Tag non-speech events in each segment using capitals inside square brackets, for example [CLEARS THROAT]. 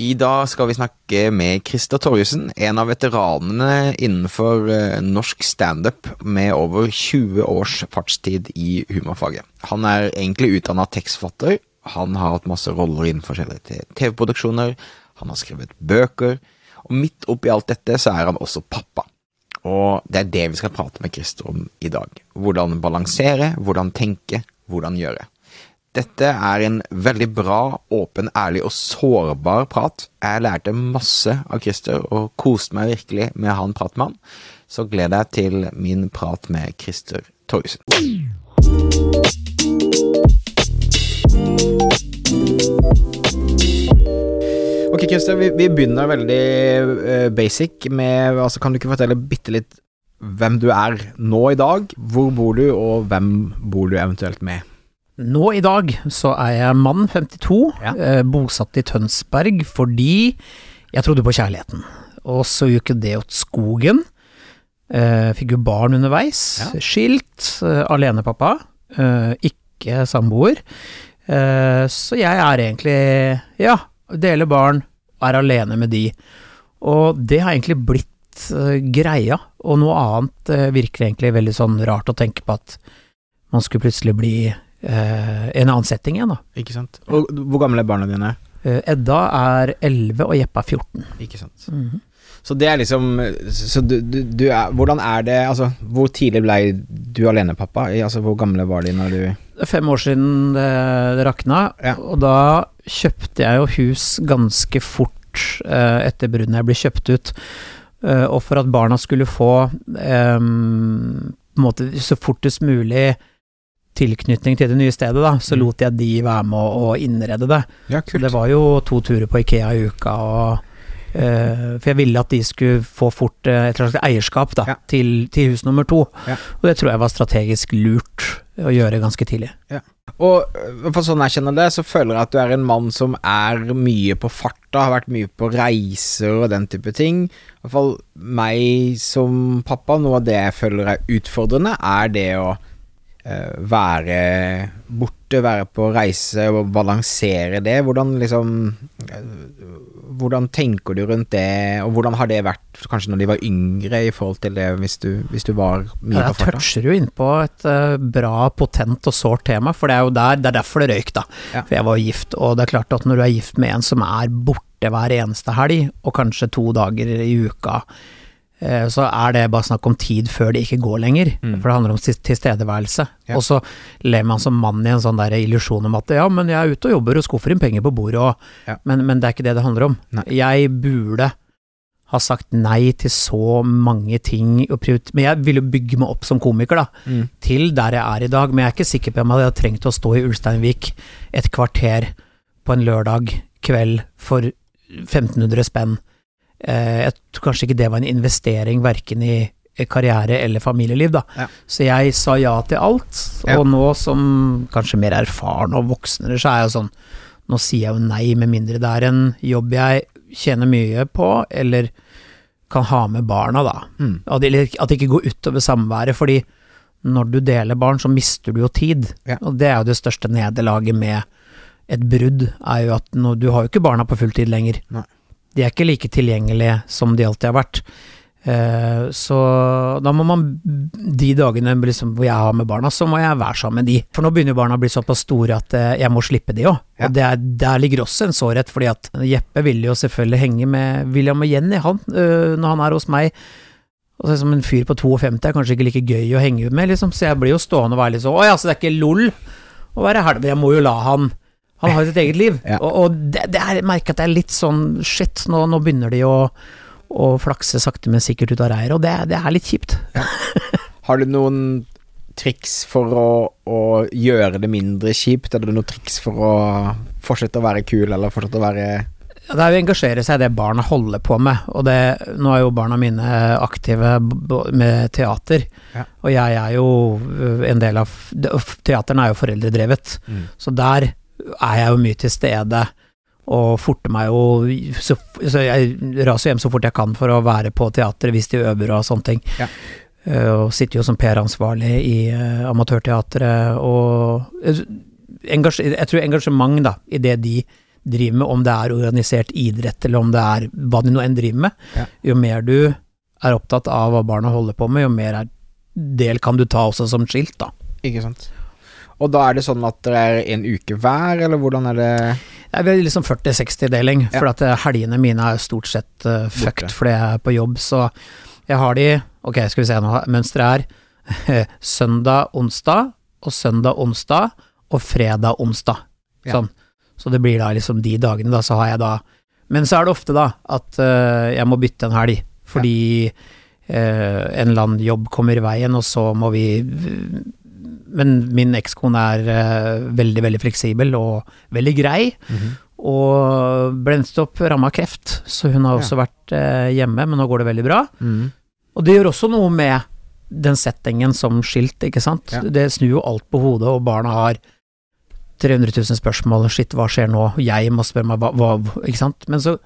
I dag skal vi snakke med Christer Torjussen, en av veteranene innenfor eh, norsk standup med over 20 års fartstid i humorfaget. Han er egentlig utdanna tekstforfatter. Han har hatt masse roller innen forskjellige TV-produksjoner. Han har skrevet bøker. Og midt oppi alt dette så er han også pappa. Og det er det vi skal prate med Christer om i dag. Hvordan balansere, hvordan tenke, hvordan gjøre. Dette er en veldig bra, åpen, ærlig og sårbar prat. Jeg lærte masse av Christer, og koste meg virkelig med å ha en prat med han. Så gleder jeg til min prat med Christer Torjussen. Ok, Christer, vi, vi begynner veldig uh, basic med altså, Kan du ikke fortelle bitte litt hvem du er nå i dag? Hvor bor du, og hvem bor du eventuelt med? Nå i dag så er jeg mann 52, ja. eh, bosatt i Tønsberg fordi jeg trodde på kjærligheten. Og så gikk det åt skogen. Eh, fikk jo barn underveis. Ja. Skilt. Eh, alenepappa. Eh, ikke samboer. Eh, så jeg er egentlig, ja, deler barn, er alene med de. Og det har egentlig blitt eh, greia, og noe annet virker egentlig veldig sånn rart å tenke på at man skulle plutselig bli en annen setting igjen, da. Ikke sant. Og hvor gamle er barna dine? Eh, Edda er 11, og Jeppe er 14. Ikke sant. Mm -hmm. Så det er liksom Så du, du, du, er Hvordan er det Altså, hvor tidlig ble du alenepappa? Altså, hvor gamle var de når du fem år siden det, det rakna, ja. og da kjøpte jeg jo hus ganske fort eh, etter bruddet jeg ble kjøpt ut. Eh, og for at barna skulle få eh, på en måte så fortest mulig tilknytning til det nye stedet, da, så mm. lot jeg de være med å, å innrede det. Ja. Så det var jo to turer på Ikea i uka, og, uh, for jeg ville at de skulle få fort uh, et slags eierskap da, ja. til, til, hus nummer to. Ja. Og det tror jeg var strategisk lurt å gjøre ganske tidlig. Ja. Og for sånn jeg kjenner det, så føler jeg at du er en mann som er mye på farta, har vært mye på reiser og den type ting. I hvert fall meg som pappa, noe av det jeg føler er utfordrende, er det å Eh, være borte, være på reise og balansere det. Hvordan liksom eh, Hvordan tenker du rundt det, og hvordan har det vært kanskje når de var yngre i forhold til det hvis du, hvis du var mye ja, på farta? Jeg toucher jo innpå et uh, bra, potent og sårt tema, for det er jo der, det er derfor det røyk, da. Ja. For jeg var gift, og det er klart at når du er gift med en som er borte hver eneste helg, og kanskje to dager i uka, Eh, så er det bare snakk om tid før det ikke går lenger. Mm. For det handler om tilstedeværelse. Ja. Og så lever man som mann i en sånn der illusjon om at ja, men jeg er ute og jobber og skuffer inn penger på bordet og ja. men, men, det er ikke det det handler om. Nei. Jeg burde ha sagt nei til så mange ting Men jeg ville bygge meg opp som komiker, da. Mm. Til der jeg er i dag. Men jeg er ikke sikker på om jeg hadde trengt å stå i Ulsteinvik et kvarter på en lørdag kveld for 1500 spenn Eh, jeg tror kanskje ikke det var en investering verken i karriere eller familieliv, da. Ja. Så jeg sa ja til alt, og nå som kanskje mer erfaren og voksnere, så er jeg jo sånn Nå sier jeg jo nei, med mindre det er en jobb jeg tjener mye på, eller kan ha med barna, da. Mm. At, det, at det ikke går utover samværet, fordi når du deler barn, så mister du jo tid. Ja. Og det er jo det største nederlaget med et brudd, er jo at nå, du har jo ikke barna på fulltid lenger. Nei de er ikke like tilgjengelige som de alltid har vært. Uh, så da må man, de dagene liksom, hvor jeg har med barna, så må jeg være sammen med de. For nå begynner barna å bli såpass store at uh, jeg må slippe de òg. Ja. Og det er, der ligger også en sårhet, fordi at Jeppe vil jo selvfølgelig henge med William og Jenny, han, uh, når han er hos meg. Og så Som en fyr på 52 er kanskje ikke like gøy å henge med, liksom, så jeg blir jo stående og være litt sånn Å ja, så det er ikke lol å være helvete. jeg må jo la han han har jo sitt eget liv. Ja. Og, og, det, det er, jeg merker at det er litt sånn shit, nå, nå begynner de å, å, flakse sakte, men sikkert ut av reiret, og det, det, er litt kjipt. Ja. Har du noen triks for å, å, gjøre det mindre kjipt? Er det noen triks for å fortsette å være kul, eller fortsette å være det er jo å engasjere seg i det barna holder på med, og det, nå er jo barna mine aktive med teater. Ja. Og jeg er jo en del av Teateren er jo foreldredrevet, mm. så der er jeg jo mye til stede og forter meg jo så, så, Jeg raser hjem så fort jeg kan for å være på teatret hvis de øver og sånne ting. Ja. Uh, og sitter jo som PR-ansvarlig i uh, amatørteatret og uh, jeg tror engasjement da, i det de driver med, om det er organisert idrett eller om det er hva de nå enn driver med, Ja. jo mer du er opptatt av hva barna holder på med, jo mer er, del kan du ta også som skilt, da. Ikke sant. Og da er det sånn at det er en uke hver, eller hvordan er det Det er liksom 40-60-deling, Ja. for at eh, helgene mine er stort sett uh, fucked fordi jeg er på jobb, så jeg har de Ok, skal vi se nå, mønsteret er [LAUGHS] søndag, onsdag, og søndag, onsdag, og fredag, onsdag. Ja. Sånn. Så det blir da liksom de dagene, da, så har jeg da Men så er det ofte da at uh, jeg må bytte en helg, fordi eh, en eller annen jobb kommer i veien, og så må vi Men min ekskone er eh, veldig, veldig fleksibel og veldig grei. Og ble nettopp ramma av kreft, så hun har også vært eh, hjemme, men nå går det veldig bra. Mm. Og det gjør også noe med den settingen som skilt, ikke sant. Ja. Det snur jo alt på hodet, og barna har 300 000 spørsmål, shit, hva skjer nå? Jeg må spørre meg hva, hva Ikke sant. Men så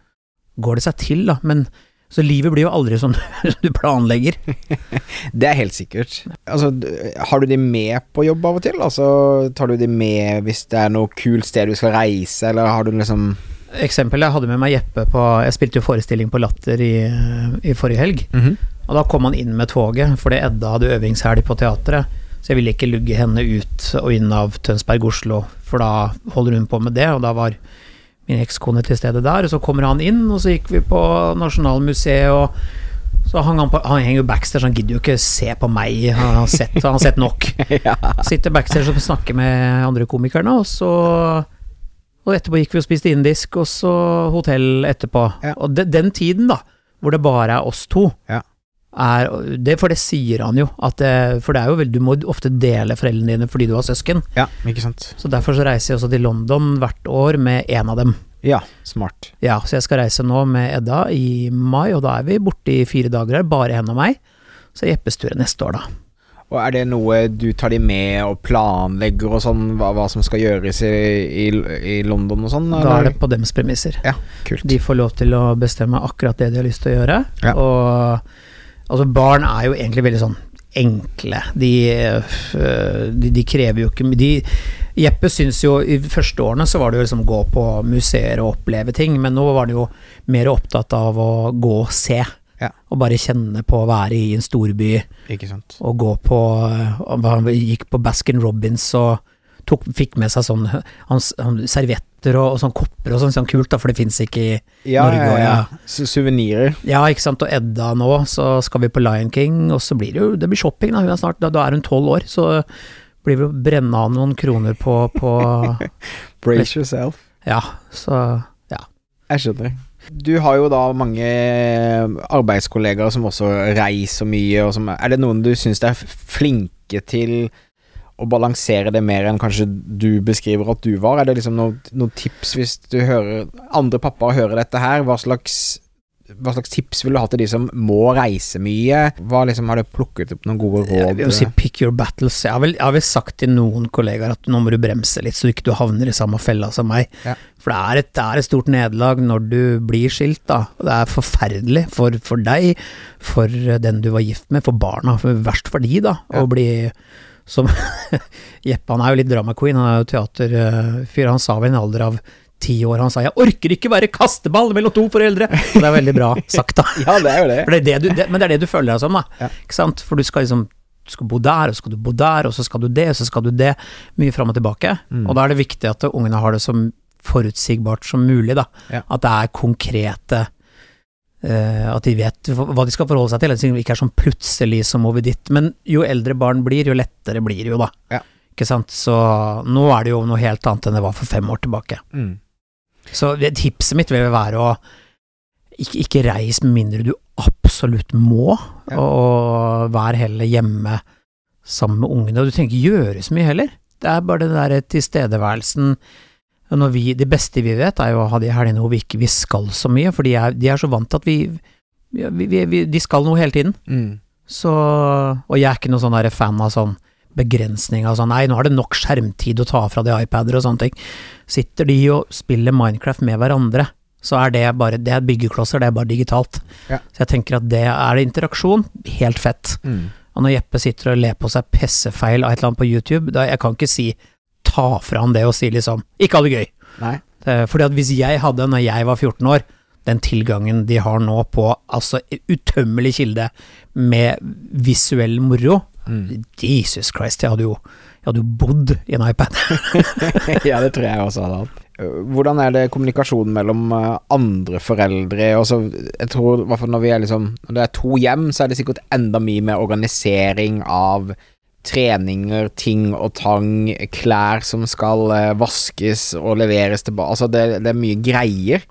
går det seg til, da. Men så livet blir jo aldri sånn [LAUGHS] du planlegger. [LAUGHS] Det er helt sikkert. Altså, har du de med på jobb av og til? Altså, tar du de med hvis det er noe kult sted du skal reise, eller har du liksom Eksempel, jeg hadde med meg Jeppe på Jeg spilte jo forestilling på Latter i, i forrige helg. Og da kom han inn med toget, fordi Edda hadde øvingshelg på teatret. Så jeg ville ikke lugge henne ut og inn av Tønsberg-Oslo, for da holder hun på med det, og da var min ekskone til stede der. Og så kommer han inn, og så gikk vi på Nasjonalmuseet, og så hang han på Han henger jo backstage, han gidder jo ikke se på meg, han har sett, han har sett nok. [LAUGHS] ja. Sitter backstage og snakker med andre komikerne, og så Og etterpå gikk vi og spiste indisk, og så hotell etterpå. Ja. Og de, den tiden, da, hvor det bare er oss to, Ja. Er det, For det sier han jo, det, for det er jo vel Du må ofte dele foreldrene dine fordi du har søsken. ja, ikke sant. Så derfor så reiser jeg også til London hvert år med en av dem. Ja, smart. Ja, så jeg skal reise nå med Edda i mai, og da er vi borte i fire dager her, bare henne og meg. Så Jeppes tur er neste år, da. Og er det noe du tar de med og planlegger og sånn, hva, hva som skal gjøres i, i, i London og sånn? Da er det på dems premisser. Ja, kult. De får lov til å bestemme akkurat det de har lyst til å gjøre. Ja. Og altså, barn er jo egentlig veldig sånn enkle. De, øh, de, de krever jo ikke de, Jeppe syns jo i første årene så var det jo liksom gå på museer og oppleve ting, men nå var det jo mer opptatt av å gå og se. Ja. Og bare kjenne på å være i en storby Ikke sant. og gå på øh, Han gikk på Baskin Robbins og tok, fikk med seg sånn servietter og, og sånn kopper og sånn, sånn kult, da, for det fins ikke i Ja, Norge ja, og- ja. Su- Suvenirer. ja, ikke sant, og Edda nå, så skal vi på Lion King, og så blir det jo det blir shopping, da. Hun er snart, da, da er hun tolv år, så blir det å brenne av noen kroner på, på [LAUGHS] Brace yourself. Ja, så ja. Jeg skjønner. Du har jo da mange arbeidskollegaer som også reiser mye, og som Er det noen du syns er flinke til å balansere det mer enn kanskje du beskriver at du var? Er det liksom noen, noe tips hvis du hører andre pappaer hører dette her? Hva slags, hva slags tips vil du ha til de som må reise mye? Hva liksom Har du plukket opp noen gode råd? Jeg vil si pick your battles. Jeg har, vel, jeg har vel sagt til noen kollegaer at nå må du bremse litt, så ikke du havner i samme fella som meg. Ja. For det er, et, det er et stort nederlag når du blir skilt, da. Og Det er forferdelig for, for deg, for den du var gift med, for barna. For verst for de, da. Ja. Å bli som [LAUGHS] Jeppe, han er jo litt drama queen, han er jo teaterfyr. Han sa ved en alder av ti år, han sa 'jeg orker ikke være kasteball mellom to foreldre'. Og det er veldig bra sagt, da. [LAUGHS] Ja, det er jo det. Det er det du, det, men det er det du føler deg som, da. Ja. Ikke sant? For du skal liksom du skal bo der, og så skal du bo der, og så skal du det, og så skal du det. Mye fram og tilbake. Mm. Og da er det viktig at ungene har det så forutsigbart som mulig, da. Ja. At det er konkrete At de vet hva de skal forholde seg til, at det ikke er sånn plutselig som over ditt. Men jo eldre barn blir, jo lettere blir det jo, da. Ja. Ikke sant. Så nå er det jo noe helt annet enn det var for fem år tilbake. Mm. Så tipset mitt vil være å ikke, ikke reis med mindre du absolutt må, Ja. og vær heller hjemme sammen med ungene. Og du trenger ikke gjøre så mye heller. Det er bare den der tilstedeværelsen. Når vi, det beste vi vet, er jo å ha de helgene hvor vi ikke vi skal så mye, for de er, de er så vant til at vi, vi, vi, vi De skal noe hele tiden. Mm. Så Og jeg er ikke noen sånn fan av sånn begrensning av sånn Nei, nå er det nok skjermtid å ta fra de iPader og sånne ting. Sitter de og spiller Minecraft med hverandre, så er det bare Det er byggeklosser, det er bare digitalt. Ja. Så jeg tenker at det er det interaksjon, helt fett. Mm. Og når Jeppe sitter og ler på seg pessefeil av et eller annet på YouTube, da jeg kan ikke si ta fra han det og si liksom 'ikke ha det gøy'. Nei. Fordi at hvis jeg hadde, når jeg var 14 år, den tilgangen de har nå på altså utømmelig kilde med visuell moro Mm. Jesus Christ, jeg hadde jo, jeg hadde jo bodd i en iPad. [LAUGHS] ja, det tror jeg også hadde hatt. Hvordan er det kommunikasjonen mellom eh, andre foreldre? Også, jeg tror når vi liksom Når det er to hjem, så er det sikkert enda mye mer organisering av treninger, ting og tang, klær som skal eh, vaskes og leveres tilbake Altså, det, det er mye greier.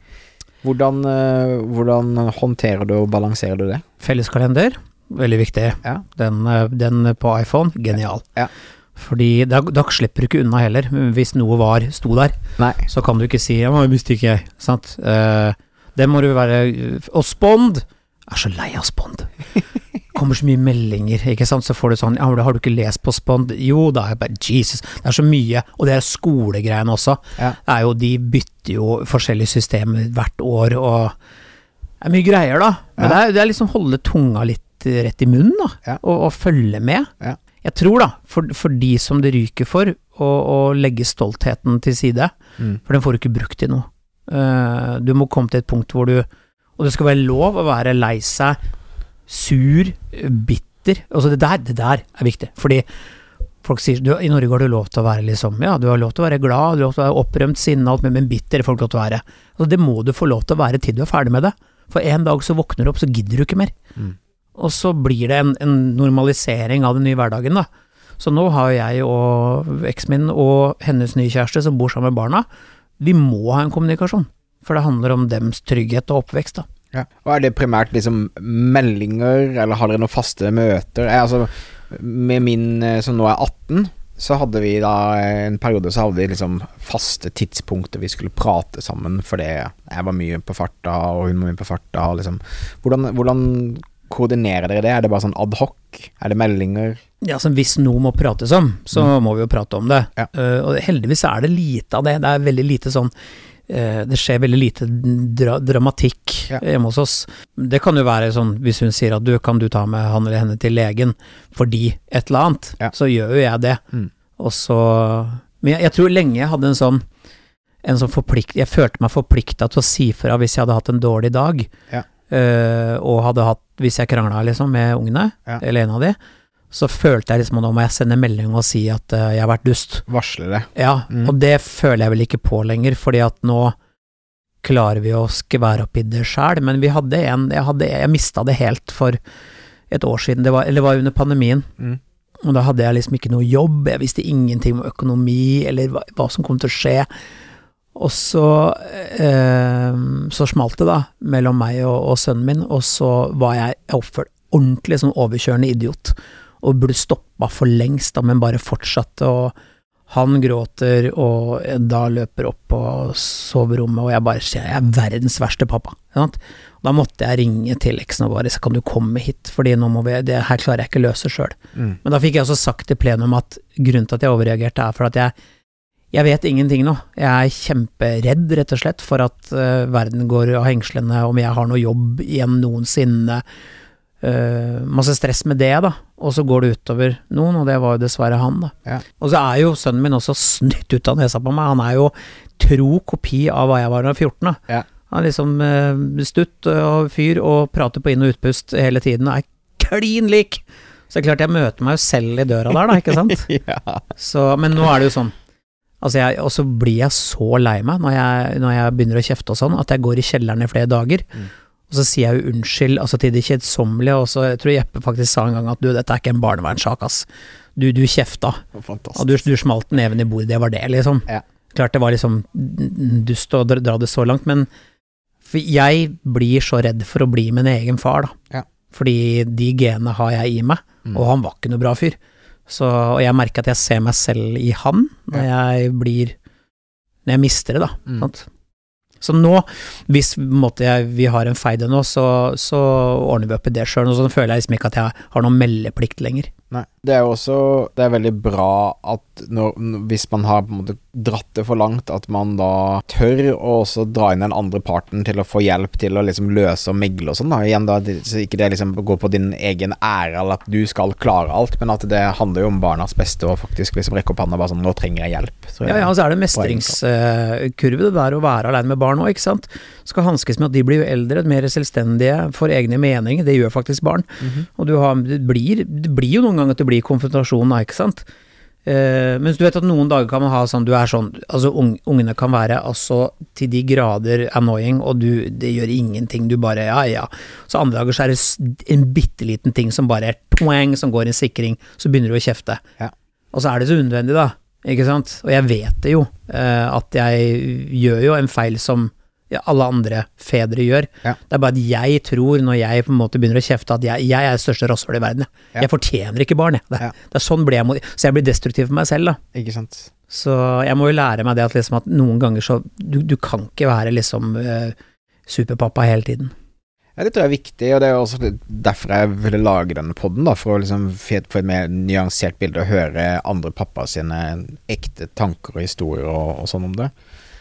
Hvordan, eh, hvordan håndterer du og balanserer du det? Felleskalender, veldig viktig. Ja. Den, eh, den på iPhone, genial. Ja. Fordi da, da slipper du ikke unna heller. Hvis noe var, sto der, Nei. så kan du ikke si 'ja, men visste ikke jeg'. Sant? Uh, det må du være Og Spond! Jeg er så lei av Spond. [LAUGHS] kommer så mye meldinger, ikke sant. Så får du sånn 'ja, men har du ikke lest på Spond?' Jo da, jeg bare Jesus. Det er så mye. Og det er skolegreiene også. Ja. Det er jo, de bytter jo forskjellige systemer hvert år, og det er mye greier, da. Men Ja. det, er, det er liksom holde tunga litt rett i munnen, da. Ja. Og, og følge med. Ja. Jeg tror, da, for, for de som det ryker for, å, å legge stoltheten til side, Mm. for den får du ikke brukt til noe. Uh, du må komme til et punkt hvor du Og det skal være lov å være lei seg, sur, bitter. Altså det der, det der er viktig. Fordi folk sier du, I Norge har du lov til å være liksom Ja, du har lov til å være glad, du har lov til å være opprømt, sinna, alt mulig, men bitter får du lov til å være. Altså det må du få lov til å være til du er ferdig med det. For en dag så våkner du opp, så gidder du ikke mer. Mm. Og så blir det en, en normalisering av den nye hverdagen, da. Så nå har jeg og eksen min og hennes nye kjæreste som bor sammen med barna, vi må ha en kommunikasjon. For det handler om dems trygghet og oppvekst, da. Ja. Og er det primært liksom meldinger, eller har dere noen faste møter? Jeg, altså, med min eh, som nå er 18, så hadde vi da eh, en periode så hadde vi liksom faste tidspunkter vi skulle prate sammen, fordi jeg var mye på farta, og hun var mye på farta. Liksom. Hvordan, hvordan koordinerer dere det? Er det bare sånn adhoc? Er det meldinger? Ja, så Hvis noe må prates om, så må vi jo prate om det. Ja. Uh, og heldigvis er det lite av det. Det er veldig lite sånn eh, Det skjer veldig lite dra dramatikk Ja. hjemme hos oss. Det kan jo være sånn hvis hun sier at du, kan du ta med han eller henne til legen fordi et eller annet, Ja. så gjør jo jeg det. Mm. Og så Men jeg, jeg tror lenge jeg hadde en sånn en sånn forplikt, Jeg følte meg forplikta til å si fra hvis jeg hadde hatt en dårlig dag. Ja. Eh, og hadde hatt Hvis jeg krangla liksom med ungene, eller en av de, så følte jeg liksom at nå må jeg sende melding og si at uh, jeg har vært dust. Varsle det? Ja, Mm. og det føler jeg vel ikke på lenger, fordi at nå klarer vi å skvære opp i det sjæl, men vi hadde en Jeg, hadde, jeg mista det helt for et år siden, det var, eller det var under pandemien. Mm. Og da hadde jeg liksom ikke noe jobb, jeg visste ingenting om økonomi eller hva, hva som kom til å skje. Og så eh, så smalt det, da, mellom meg og, og sønnen min, og så var jeg oppført ordentlig som overkjørende idiot, og burde stoppa for lengst, da, men bare fortsatte, og han gråter, og da løper opp på soverommet, og jeg bare sier jeg er verdens verste pappa. Da måtte jeg ringe til eksen og bare så kan du komme hit, fordi nå må vi, det her klarer jeg ikke løse sjøl. Mm. Men da fikk jeg også sagt i plenum at grunnen til at jeg overreagerte, er for at jeg, jeg vet ingenting nå. Jeg er kjemperedd, rett og slett, for at uh, verden går av hengslene, om jeg har noe jobb igjen noensinne. Eh, masse stress med det, da. Og så går det utover noen, og det var jo dessverre han, da. Ja. Og så er jo sønnen min også snytt ut av nesa på meg. Han er jo tro kopi av hva jeg var da jeg var 14. Da. Ja. Han er liksom uh, stutt og fyr og prater på inn- og utpust hele tiden, og er klin lik. Så det er klart jeg møter meg jo selv i døra der, da, ikke sant. [LAUGHS] ja. Så, men nå er det jo sånn Altså jeg, Og så blir jeg så lei meg når jeg, når jeg begynner å kjefte og sånn, at jeg går i kjelleren i flere dager. Mm. Og så sier jeg jo unnskyld, altså til det kjedsommelige, og så jeg tror Jeppe faktisk sa en gang at du, dette er ikke en barnevernssak, ass. Du, du kjefta, Fantastisk. og du, du smalt neven i bordet, det var det, liksom. Ja. Klart det var liksom dust å dra det så langt, men for jeg blir så redd for å bli min egen far, da. Ja. Fordi de genene har jeg i meg, Mm. og han var ikke noe bra fyr. Så, og jeg merker at jeg ser meg selv i han når jeg blir Når jeg mister det, da. Mm. Sant? Så nå, hvis jeg, vi har en feide nå, så, så ordner vi opp i det sjøl. Og så føler jeg liksom ikke at jeg har noen meldeplikt lenger. Nei. Det er jo også Det er veldig bra at når, hvis man har på en måte dratt det for langt, at man da tør å også dra inn den andre parten til å få hjelp til å liksom løse og megle og sånn. da Igjen da, Så ikke det liksom går på din egen ære, eller at du skal klare alt, men at det handler jo om barnas beste og faktisk liksom rekke opp hånda bare sånn Nå trenger jeg hjelp. Så ja, ja, så er det mestringskurve, det der å være aleine med barn òg, ikke sant. Skal hanskes med at de blir jo eldre, mer selvstendige, får egne meninger. Det gjør faktisk barn. Mm -hmm. Og du har, det, blir, det blir jo noen ganger at det blir konfrontasjon ikke sant. Uh, mens du vet at noen dager kan man ha sånn Du er sånn Altså, ungene kan være altså til de grader annoying, og du Det gjør ingenting, du bare Ja, ja. Så andre dager så er det en bitte liten ting som bare er twang, som går i sikring, så begynner du å kjefte. Ja. Og så er det så unødvendig, da. Ikke sant? Og jeg vet det jo, uh, at jeg gjør jo en feil som alle andre fedre gjør. Ja. Det er bare at jeg tror, når jeg på en måte begynner å kjefte, at jeg, jeg er det største rasshølet i verden. Ja. Jeg fortjener ikke barn, jeg. Det, ja. det, er sånn ble jeg mot Så jeg blir destruktiv for meg selv, da. Ikke sant. Så jeg må jo lære meg det at, liksom, at noen ganger så Du, du kan ikke være liksom uh, superpappa hele tiden. Ja, det tror jeg er viktig, og det er også derfor jeg ville lage denne poden, for å liksom få et mer nyansert bilde og høre andre pappa sine ekte tanker og historier og, og sånn om det.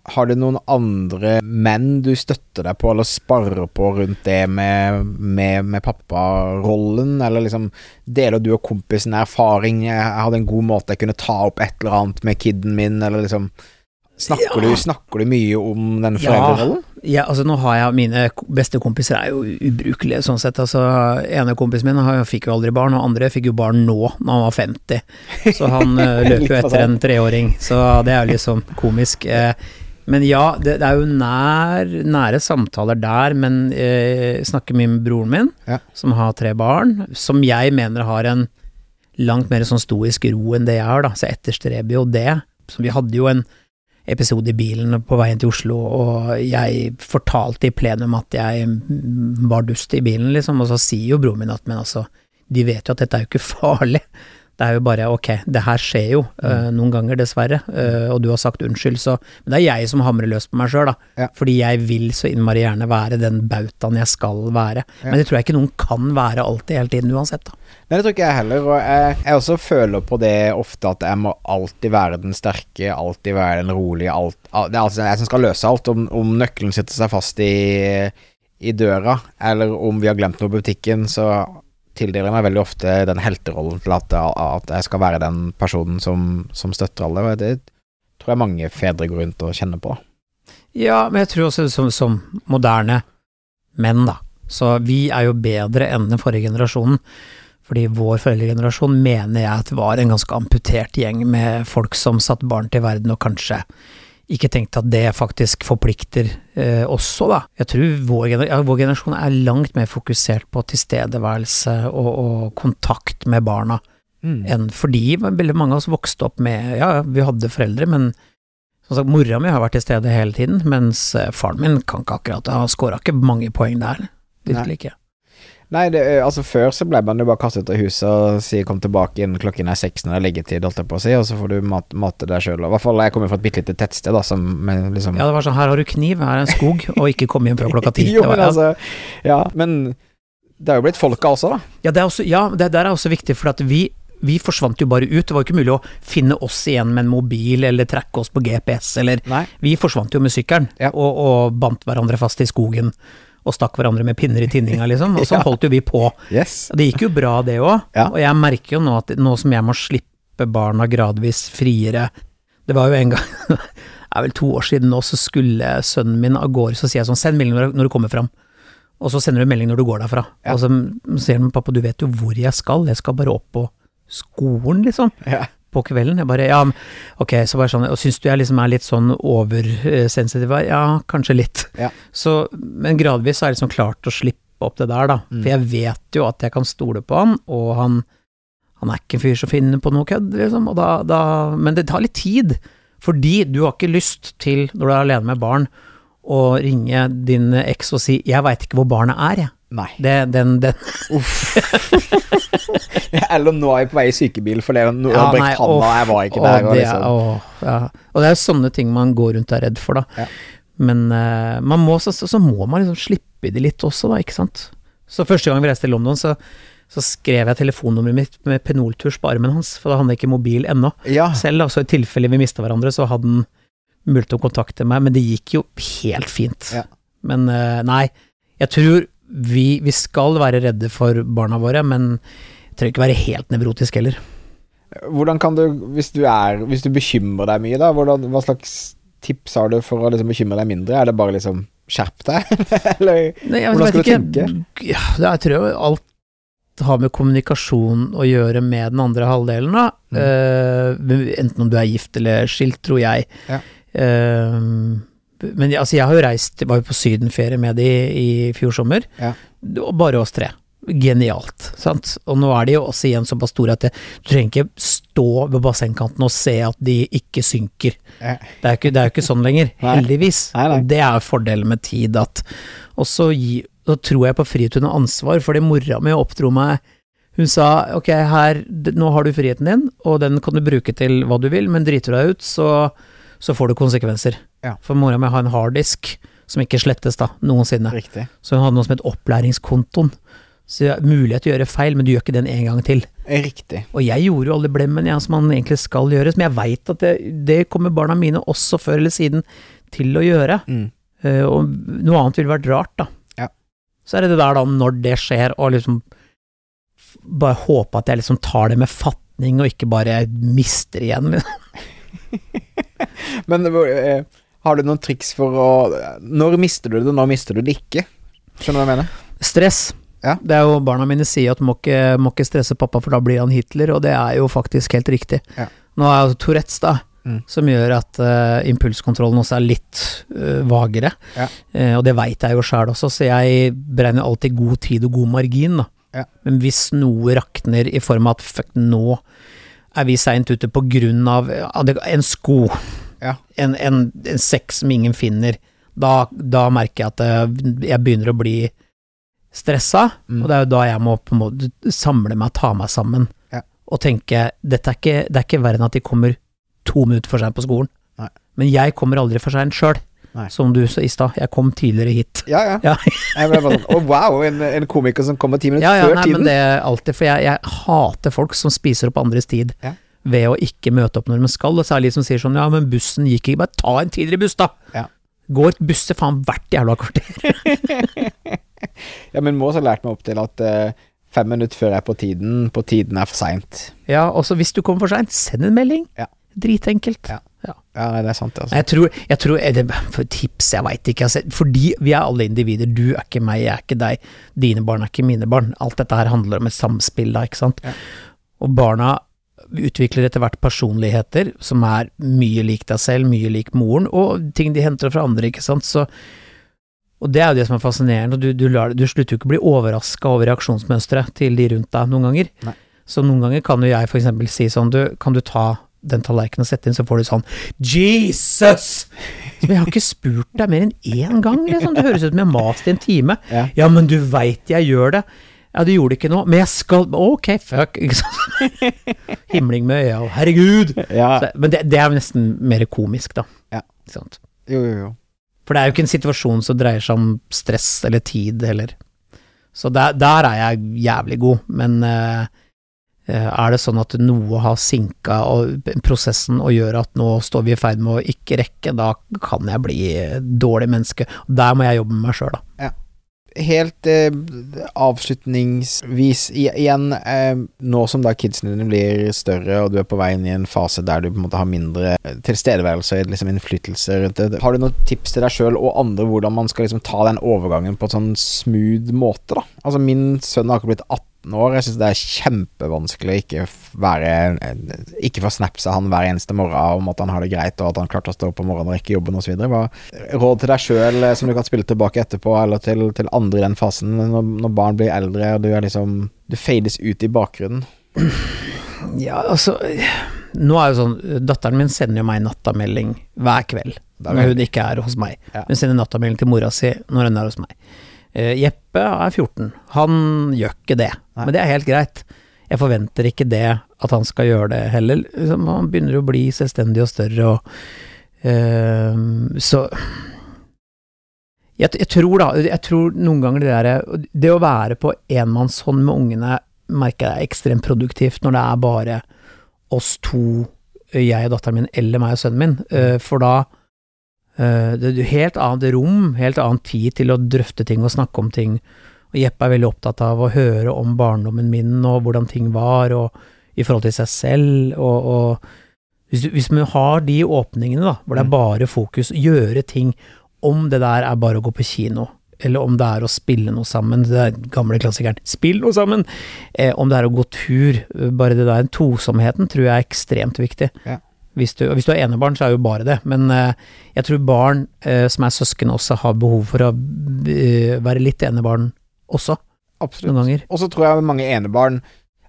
Har du noen andre menn du støtter deg på eller sparrer på rundt det med, med, med papparollen, eller liksom deler du og kompisen erfaring? Jeg hadde en god måte jeg kunne ta opp et eller annet med kiden min, eller liksom Snakker, ja. du, snakker du mye om den foreldrerollen? Ja, ja, altså nå har jeg Mine beste kompiser er jo ubrukelige sånn sett. Altså, ene kompisen min har, fikk jo aldri barn, og andre fikk jo barn nå, når han var 50. Så han [LAUGHS] uh, løp jo etter en treåring, så det er jo liksom komisk. Uh, men ja, det, det, er jo nær, nære samtaler der, men jeg eh, snakker mye med broren min, ja. som har tre barn, som jeg mener har en langt mer sånn stoisk ro enn det jeg har, da, så jeg etterstreber jo det. Så vi hadde jo en episode i bilen på veien til Oslo, og jeg fortalte i plenum at jeg var dust i bilen, liksom, og så sier jo broren min at men altså, de vet jo at dette er jo ikke farlig. Det er jo bare ok, det her skjer jo uh, noen ganger, dessverre, uh, og du har sagt unnskyld, så Men det er jeg som hamrer løs på meg sjøl, da. Ja. Fordi jeg vil så innmari gjerne være den bautaen jeg skal være. Ja. Men det tror jeg ikke noen kan være alltid, hele tiden, uansett, da. Nei, det tror ikke jeg heller, og jeg, jeg også føler på det ofte at jeg må alltid være den sterke, alltid være den rolige, alt, Det er altså jeg som skal løse alt. Om, om nøkkelen sitter seg fast i i døra, eller om vi har glemt noe på butikken, så tildeler meg veldig ofte den helterollen til at, at jeg skal være den personen som, som støtter alle. Og det tror jeg mange fedre går rundt og kjenner på. Ja, men jeg tror også som, som moderne menn, da. Så vi er jo bedre enn den forrige generasjonen. Fordi vår foreldregenerasjon mener jeg at var en ganske amputert gjeng med folk som satte barn til verden og kanskje ikke tenkt at det faktisk forplikter eh, også, da. Jeg tror vår, ja, vår, generasjon er langt mer fokusert på tilstedeværelse og, og kontakt med barna, mm. enn fordi veldig mange av oss vokste opp med Ja, vi hadde foreldre, men som sagt, mora mi har vært til stede hele tiden, mens eh, faren min kan ikke akkurat Han scora ikke mange poeng der. Virkelig ikke. Nei, det, eh, altså før så ble man jo bare kastet ut av huset og si 'kom tilbake innen klokken er seks når det er leggetid', holdt jeg på å si, og så får du mat, mate deg sjøl. I hvert fall jeg kommer fra et bitte lite tettsted, da, som liksom Ja, det var sånn 'her har du kniv, her er en skog', og ikke kom hjem fra klokka ti. [LAUGHS] jo, men ja. altså Ja, men det er jo blitt folka også, da. Ja, det er, også, ja, det der er også viktig, for at vi vi forsvant jo bare ut. Det var jo ikke mulig å finne oss igjen med en mobil, eller trekke oss på GPS, eller Nei. Vi forsvant jo med sykkelen, ja. og, og bandt hverandre fast i skogen og stakk hverandre med pinner i tinninga, liksom. Og [LAUGHS] så ja. holdt jo vi på. Yes. Det gikk jo bra, det òg. Ja. Og jeg merker jo nå at nå som jeg må slippe barna gradvis friere Det var jo en gang [LAUGHS] Det er vel to år siden nå, så skulle sønnen min av gårde, så sier jeg sånn Send melding når du kommer fram. Og så sender du melding når du går derfra. Ja. Og så sier han pappa, du vet jo hvor jeg skal, jeg skal bare opp på skolen, liksom. Ja på kvelden. Jeg bare ja, ok, så bare sånn, og syns du jeg liksom er litt sånn oversensitiv? Ja, kanskje litt. Ja. Så, men gradvis har jeg liksom klart å slippe opp det der, da. Mm. For jeg vet jo at jeg kan stole på han, og han, han er ikke en fyr som finner på noe kødd, liksom. Og da, da, men det tar litt tid. Fordi du har ikke lyst til, når du er alene med barn, å ringe din eks og si 'jeg veit ikke hvor barnet er', jeg. Nei. Det, den, den. Uff. Eller nå er jeg på vei i sykebil for det nå ja, brekt handa, jeg var ikke der. Og, det, liksom. å, ja. og det er sånne ting man går rundt og er redd for, da. Ja. Men uh, man må, så, så, må man liksom slippe det litt også, da, ikke sant. Så første gang vi reiste til London, så, så skrev jeg telefonnummeret mitt med penoltusj på armen hans, for da hadde han ikke mobil ennå. Ja. Selv, da, så i tilfelle vi mista hverandre, så hadde han mulighet til å kontakte meg, men det gikk jo helt fint. Ja. Men eh, nei, jeg tror vi, vi skal være redde for barna våre, men trenger ikke være helt nevrotisk heller. Hvordan kan du, hvis du er Hvis du bekymrer deg mye, da, hvordan, hva slags tips har du for å liksom bekymre deg mindre? Er det bare liksom skjerp deg, [LAUGHS] eller Nei, Hvordan skal du ikke. tenke? Ja, jeg tror alt har med kommunikasjon å gjøre med den andre halvdelen, da. Mm. Uh, enten om du er gift eller skilt, tror jeg. Ja. Eh, men altså, jeg har jo reist, var jo på sydenferie med de i fjor sommer, Ja. bare oss tre. Genialt, sant. Og nå er de jo også igjen såpass store at jeg, du trenger ikke stå ved bassengkanten og se at de ikke synker. Ja. Det er jo ikke, ikke sånn lenger, [LAUGHS] Nei. heldigvis. Nei, nei. Det er fordelen med tid, at Og så tror jeg på frihet og ansvar, fordi mora mi oppdro meg Hun sa ok, her, nå har du friheten din, og den kan du bruke til hva du vil, men driter du deg ut, så, så får du konsekvenser. Ja. For mora mi har en harddisk som ikke slettes da, noensinne. Riktig. Så hun hadde noe som het opplæringskontoen. Så mulighet til å gjøre feil, men du gjør ikke den en gang til. Riktig. Og jeg gjorde jo alle blemmen ja, som man egentlig skal gjøre, men jeg veit at det, det kommer barna mine også før eller siden til å gjøre. Mm. Uh, og noe annet ville vært rart, da. Ja. Så er det det der da, når det skjer, og liksom bare håpe at jeg liksom tar det med fatning, og ikke bare mister igjen. liksom. [LAUGHS] Men eh, har du noen triks for å Når mister du det, når mister du det ikke? Skjønner du hva jeg mener? Stress. Ja. Det er jo Barna mine sier at må ikke, må ikke stresse pappa, for da blir han Hitler, og det er jo faktisk helt riktig. Ja. Nå er jo Tourettes, da, Mm. som gjør at uh, impulskontrollen også er litt uh, vagere. Ja. Uh, og det veit jeg jo sjæl også, så jeg beregner alltid god tid og god margin. Ja. Men hvis noe rakner i form av at fuck, nå er vi seint ute på grunn av en sko, Ja. en, en, en sex som ingen finner, da, da merker jeg at jeg begynner å bli stressa, Mm. og det er jo da jeg må på en måte samle meg, ta meg sammen, Ja. og tenke dette er ikke, det er ikke verre enn at de kommer to minutter for seint på skolen. Nei. Men jeg kommer aldri for seint sjøl, Nei. som du sa i stad. Jeg kom tidligere hit. Ja, ja. Ja. Jeg ble bare sånn oh, wow, en, en komiker som kommer ti minutter Ja, ja, før nei, tiden. men det er alltid, for jeg, jeg hater folk som spiser opp andres tid. Ja. Ved å ikke møte opp når de skal, og særlig som sier sånn ja, men bussen gikk ikke, bare ta en tidligere buss, da! Ja. Går busser faen hvert jævla kvarter. [LAUGHS] Ja, men Mås har lært meg opp til at uh, fem minutter før jeg er på tiden, på tiden er for seint. Ja, og så hvis du kommer for seint, send en melding. Ja. Dritenkelt. Ja. Ja, ja. det er sant, altså. Jeg tror, jeg tror det, For tips, jeg veit ikke. Altså, fordi vi er alle individer. Du er ikke meg, jeg er ikke deg. Dine barn er ikke mine barn. Alt dette her handler om et samspill, da, ikke sant. Ja. Og barna utvikler etter hvert personligheter som er mye lik deg selv, mye lik moren, og ting de henter fra andre, ikke sant. Så og det er jo det som er fascinerende, du, du, lar, du slutter jo ikke å bli overraska over reaksjonsmønsteret til de rundt deg noen ganger. Nei. Så noen ganger kan jo jeg eksempel si sånn, du, kan du ta den tallerkenen og sette inn, så får du sånn Jesus! Men jeg har ikke spurt deg mer enn én gang, liksom. Det høres ut som jeg har mast i en time. Ja. Ja, men du veit jeg gjør det. Ja, du gjorde ikke noe, men jeg skal Ok, fuck. Ikke sant? [LAUGHS] Himling med øya, og herregud. Ja, Så, men det, det er jo nesten mer komisk, da. Ja. Ikke sant? jo, jo, jo. For det er jo ikke en situasjon som dreier seg om stress eller tid heller. Så der, der er jeg jævlig god, men eh, er det sånn at noe har sinka og prosessen og gjør at nå står vi i ferd med å ikke rekke, da kan jeg bli dårlig menneske. Der må jeg jobbe med meg sjøl, da. Helt eh, avslutningsvis, igjen, eh, nå som da kidsene dine blir større, og du er på vei inn i en fase der du på en måte har mindre tilstedeværelse tilstedeværelse, liksom innflytelse rundt det, har du noen tips til deg sjøl og andre hvordan man skal liksom ta den overgangen på en sånn smooth måte, da? Altså, min sønn har ikke blitt 18 år, jeg syns det er kjempevanskelig å ikke være Ikke få snaps av han hver eneste morgen om at han har det greit, og at han klarte å stå opp om morgenen og rekke jobben osv. Hva råd til deg sjøl som du kan spille tilbake etterpå, eller til, til andre i den fasen, når, når barn blir eldre og du er liksom Du fades ut i bakgrunnen. [CLEARS THROAT] Ja, altså Nå er jo sånn, datteren min sender jo meg nattamelding hver kveld når hun ikke er hos meg. Ja. Hun sender nattamelding til mora si når hun er hos meg. Eh, Jeppe er 14, han gjør ikke det, Nei. men det er helt greit. Jeg forventer ikke det, at han skal gjøre det heller. Liksom, Han begynner å bli selvstendig og større og uh, Så jeg, jeg tror da, jeg tror noen ganger det derre Det å være på enmannshånd med ungene merker jeg er ekstremt produktivt når det er bare oss to, jeg og datteren min, eller meg og sønnen min, uh, for da det er helt annet rom, helt annen tid til å drøfte ting og snakke om ting. Og Jeppe er veldig opptatt av å høre om barndommen min og hvordan ting var, og i forhold til seg selv, og, og hvis, hvis man har de åpningene, da, hvor det er mm. bare fokus, gjøre ting, om det der er bare å gå på kino, eller om det er å spille noe sammen, det er gamle klassikeren, spill noe sammen, eh, om det er å gå tur, bare det der, tosomheten tror jeg er ekstremt viktig. Ja. Hvis du, hvis du har enebarn, så er jo bare det, men eh, jeg tror barn eh, som er søsken også har behov for å uh, være litt enebarn også. Absolutt. Og så tror jeg mange enebarn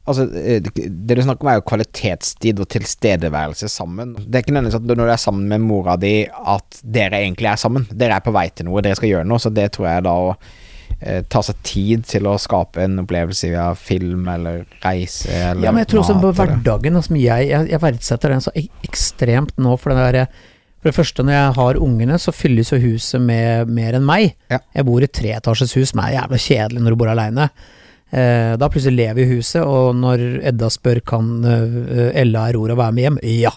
Altså, eh, det du snakker om er jo kvalitetstid og tilstedeværelse sammen. Det er ikke nødvendigvis at når du er sammen med mora di at dere egentlig er sammen. Dere er på vei til noe, dere skal gjøre noe, så det tror jeg da å eh, ta seg tid til å skape en opplevelse via film eller reise eller Ja, men jeg tror også på hverdagen, altså, jeg, jeg, jeg, verdsetter den så ekstremt nå, for det derre for det første, når jeg har ungene, så fylles jo huset med mer enn meg. Ja. Jeg bor i treetasjes hus, som er jævla kjedelig når du bor aleine. Eh, da plutselig lever i huset, og når Edda spør kan uh, Ella Aurora være med hjem, ja,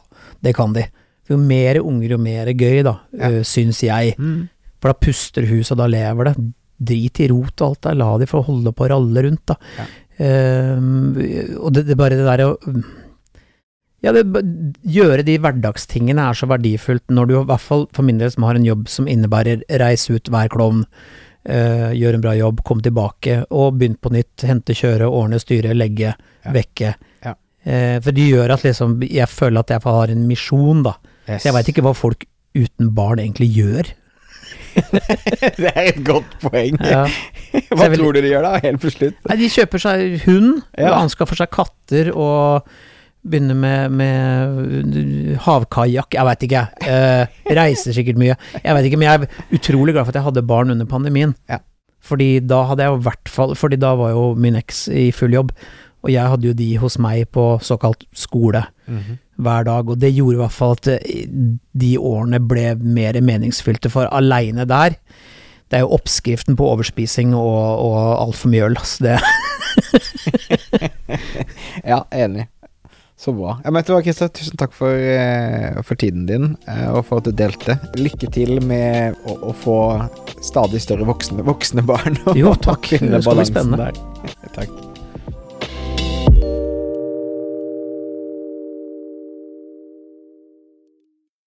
det kan de. Jo mer unger, jo mer gøy, da, ja. uh, syns jeg. Mm. For da puster huset, og da lever det. Drit i rot og alt der, la de få holde på å ralle rundt, da. Ja. Uh, og det, det bare det derre å ja, det, gjøre de hverdagstingene er så verdifullt når du, i hvert fall for min del som har en jobb som innebærer reise ut, vær klovn, Uh, gjør en bra jobb, kom tilbake, og begynn på nytt. Hente, kjøre, ordne, styre, legge, ja. vekke. Ja. Uh, for det gjør at liksom Jeg føler at jeg har en misjon, da. Yes. Så jeg veit ikke hva folk uten barn egentlig gjør. [LAUGHS] det er et godt poeng. Ja. Hva vil... tror du de gjør da, helt på slutt? Nei, de kjøper seg hund, ja. og anskaffer seg katter og begynner med, med havkajakk, jeg veit ikke. Eh, reiser sikkert mye. Jeg veit ikke, men jeg er utrolig glad for at jeg hadde barn under pandemien. Ja. Fordi da hadde jeg i hvert fall Fordi da var jo min eks i full jobb, og jeg hadde jo de hos meg på såkalt skole mm -hmm. hver dag, og det gjorde i hvert fall at eh, de årene ble mer meningsfylte, for aleine der det er jo oppskriften på overspising og, og altfor mye øl, altså. Det [LAUGHS] ja, enig. Så bra. Ja, men vet du hva, Christer, tusen takk for, uh, for tiden din, uh, og for at du delte. Lykke til med å, å få stadig større voksne, voksne barn. jo, [LAUGHS] takk. Det skal bli spennende. Der. [LAUGHS] takk.